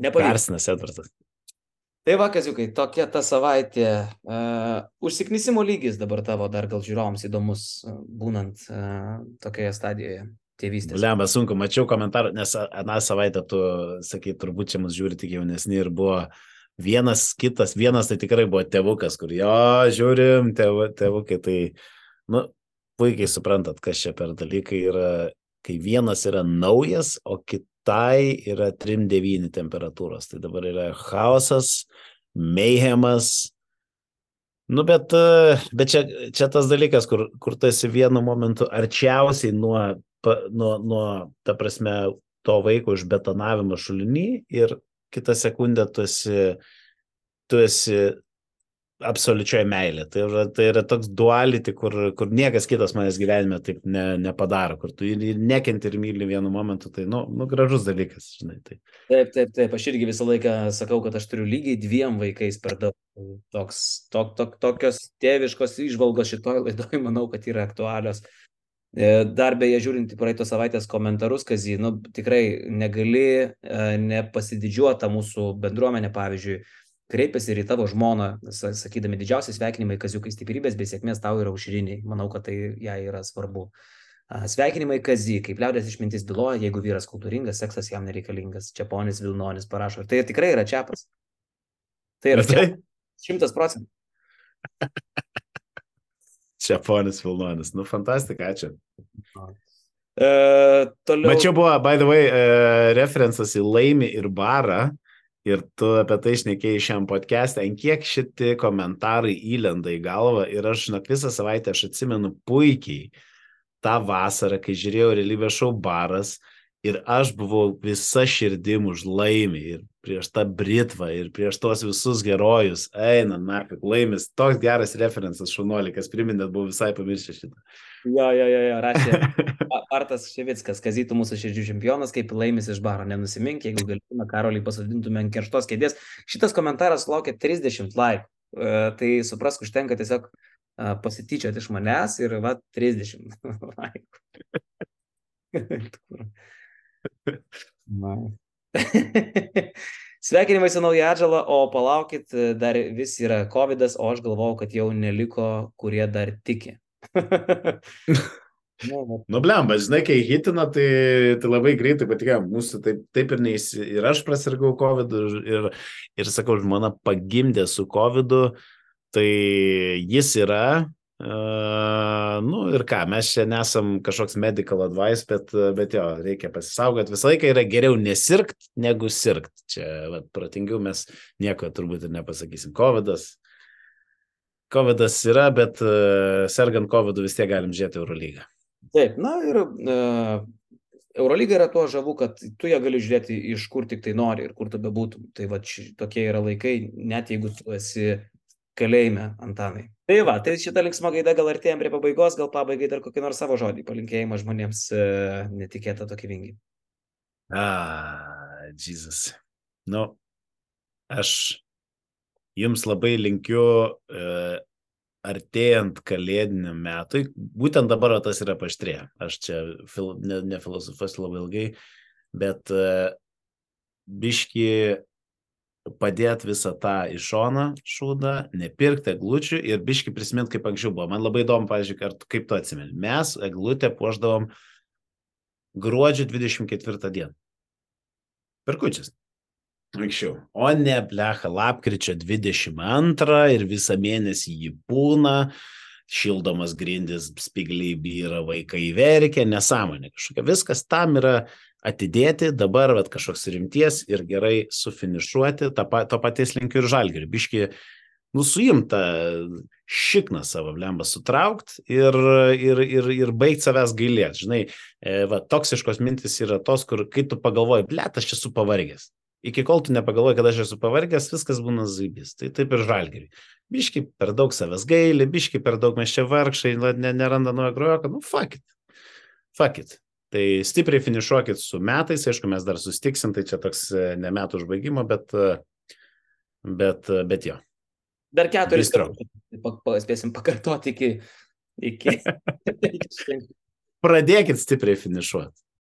Nepavyko. Persinas Edvardas. Tai va, kaziukai, tokia ta savaitė. Uh, užsiknisimo lygis dabar tavo dar gal žiūrovams įdomus, būnant uh, tokioje stadijoje tėvystės. Lemba, sunku, mačiau komentarą, nes aną savaitę tu, sakai, turbūt čia mus žiūri tik jaunesni ir buvo vienas kitas, vienas tai tikrai buvo tėvukas, kur jo, žiūrim, tėv, tėvukai, tai, nu, puikiai suprantat, kas čia per dalykai yra, kai vienas yra naujas, o kitai yra 3-9 temperatūros. Tai dabar yra chaosas, meihemas, Nu, bet, bet čia, čia tas dalykas, kur, kur tu esi vienu momentu arčiausiai nuo pa, nuo, nuo, ta prasme, to vaiko užbetonavimo šulinį ir kitą sekundę tu esi, tu esi absoliučioje meilė. Tai yra, tai yra toks duality, kur, kur niekas kitas manęs gyvenime taip ne, nepadaro, kur tu ir nekenti ir myli vienu momentu, tai, nu, nu gražus dalykas, žinai. Tai. Taip, taip, taip, aš irgi visą laiką sakau, kad aš turiu lygiai dviem vaikais per daug. Toks, tok, tok, tokios tėviškos išvalgos šitoj laidoj, manau, kad yra aktualios. E, dar beje, žiūrint į praeitos savaitės komentarus, Kazy, nu, tikrai negali e, nepasididžiuota mūsų bendruomenė, pavyzdžiui, kreipiasi ir į tavo žmoną, sakydami didžiausiai sveikinimai, Kaziukai stiprybės bei sėkmės tau yra užriniai. Manau, kad tai jai yra svarbu. Sveikinimai Kazy, kaip liaudės išmintis byloja, jeigu vyras kultūringas, seksas jam nereikalingas. Čia ponis Vilnonis parašo. Tai tikrai yra čiapas. Tai yra tai? šimtas procentų. Čia ponis Vilnonis. Nu, fantastika, ačiū. Uh, toliau... Mačiau buvo, by the way, uh, referencas į laimį ir barą. Ir tu apie tai išnekėjai šiam podcast'e, ant kiek šitie komentarai įlenda į galvą ir aš, žinok, visą savaitę aš atsimenu puikiai tą vasarą, kai žiūrėjau realybės šou baras ir aš buvau visa širdim už laimį ir prieš tą Britvą ir prieš tos visus herojus. Eina, na, kaip laimis, toks geras referencas šaunuolikas, priminėt, buvau visai pamiršęs šitą. Jo, jo, jo, jo rašė Artas Ševickas, kazytų mūsų širdžių čempionas, kaip laimis iš baro, nenusimink, jeigu galėtume Karolį pasodintume ant kerštos kėdės. Šitas komentaras laukia 30 laikų, e, tai suprask, užtenka tiesiog e, pasityčioti iš manęs ir va 30 laikų. Sveikinimai su nauja atžala, o palaukit, dar vis yra COVID, o aš galvau, kad jau neliko, kurie dar tiki. Nu, nu blemba, žinai, kai hitina, tai, tai labai greitai patikėjo. Mūsų taip, taip ir neįs... Ir aš prasirgau COVID ir, ir sakau, žmona pagimdė su COVID, tai jis yra. Uh, nu ir ką, mes čia nesam kažkoks medical advice, bet, bet jo, reikia pasisaugoti. Visą laiką yra geriau nesirgt, negu sirgt. Čia, vat, protingiau mes nieko turbūt ir nepasakysim. COVIDas, COVID yra, bet uh, sergant COVID vis tiek galim žiūrėti Eurolygą. Taip, na ir uh, Eurolyga yra tuo žavu, kad tu ją gali žiūrėti iš kur tik tai nori ir kur tu bebūtum. Tai va, tokie yra laikai, net jeigu tu esi kalėjime, Antanai. Tai va, tai šitą linksmą gaidą gal artėjom prie pabaigos, gal pabaigai dar kokį nors savo žodį, palinkėjimą žmonėms uh, netikėtą tokį vingį. Ah, Jėzus. Nu, aš jums labai linkiu uh, artėjant kalėdiniam metui, būtent dabar tas yra paštrė. Aš čia fil, ne, ne filosofas labai ilgai, bet uh, biški padėti visą tą į šoną šūdą, nepirkti eglučių ir biški prisiminti, kaip anksčiau buvo. Man labai įdomu, pažiūrėk, kaip tu atsimeni. Mes eglutę puoždavom gruodžio 24 dieną. Perkučias. Anksčiau. O ne, blecha, lapkričio 22 ir visą mėnesį jį būna, šildomas grindis, spigliai vyra, vaikai verkia, nesąmonė kažkokia. Viskas tam yra atidėti, dabar vat, kažkoks rimties ir gerai sufinišuoti, to, to paties linkiu ir žalgiriu. Biški, nusuimta šikną savo blembą sutraukt ir, ir, ir, ir baigti savęs gailėti. Žinai, e, va, toksiškos mintis yra tos, kur kai tu pagalvoji, blėt, aš esu pavargęs iki kol tu nepagalvoji, kad aš esu pavargęs, viskas būna zaibys. Tai taip ir žalgeriai. Biški per daug savęs gaili, biški per daug mes čia vargšai, ne, neranda naujo grojoko, nu fuck it. Fuck it. Tai stipriai finišuokit su metais, aišku, mes dar sustiksim, tai čia toks e, ne metų užbaigimo, bet, e, bet, e, bet jo. Dar keturis kartus spėsim pakartoti iki... iki... Pradėkit stipriai finišuoti.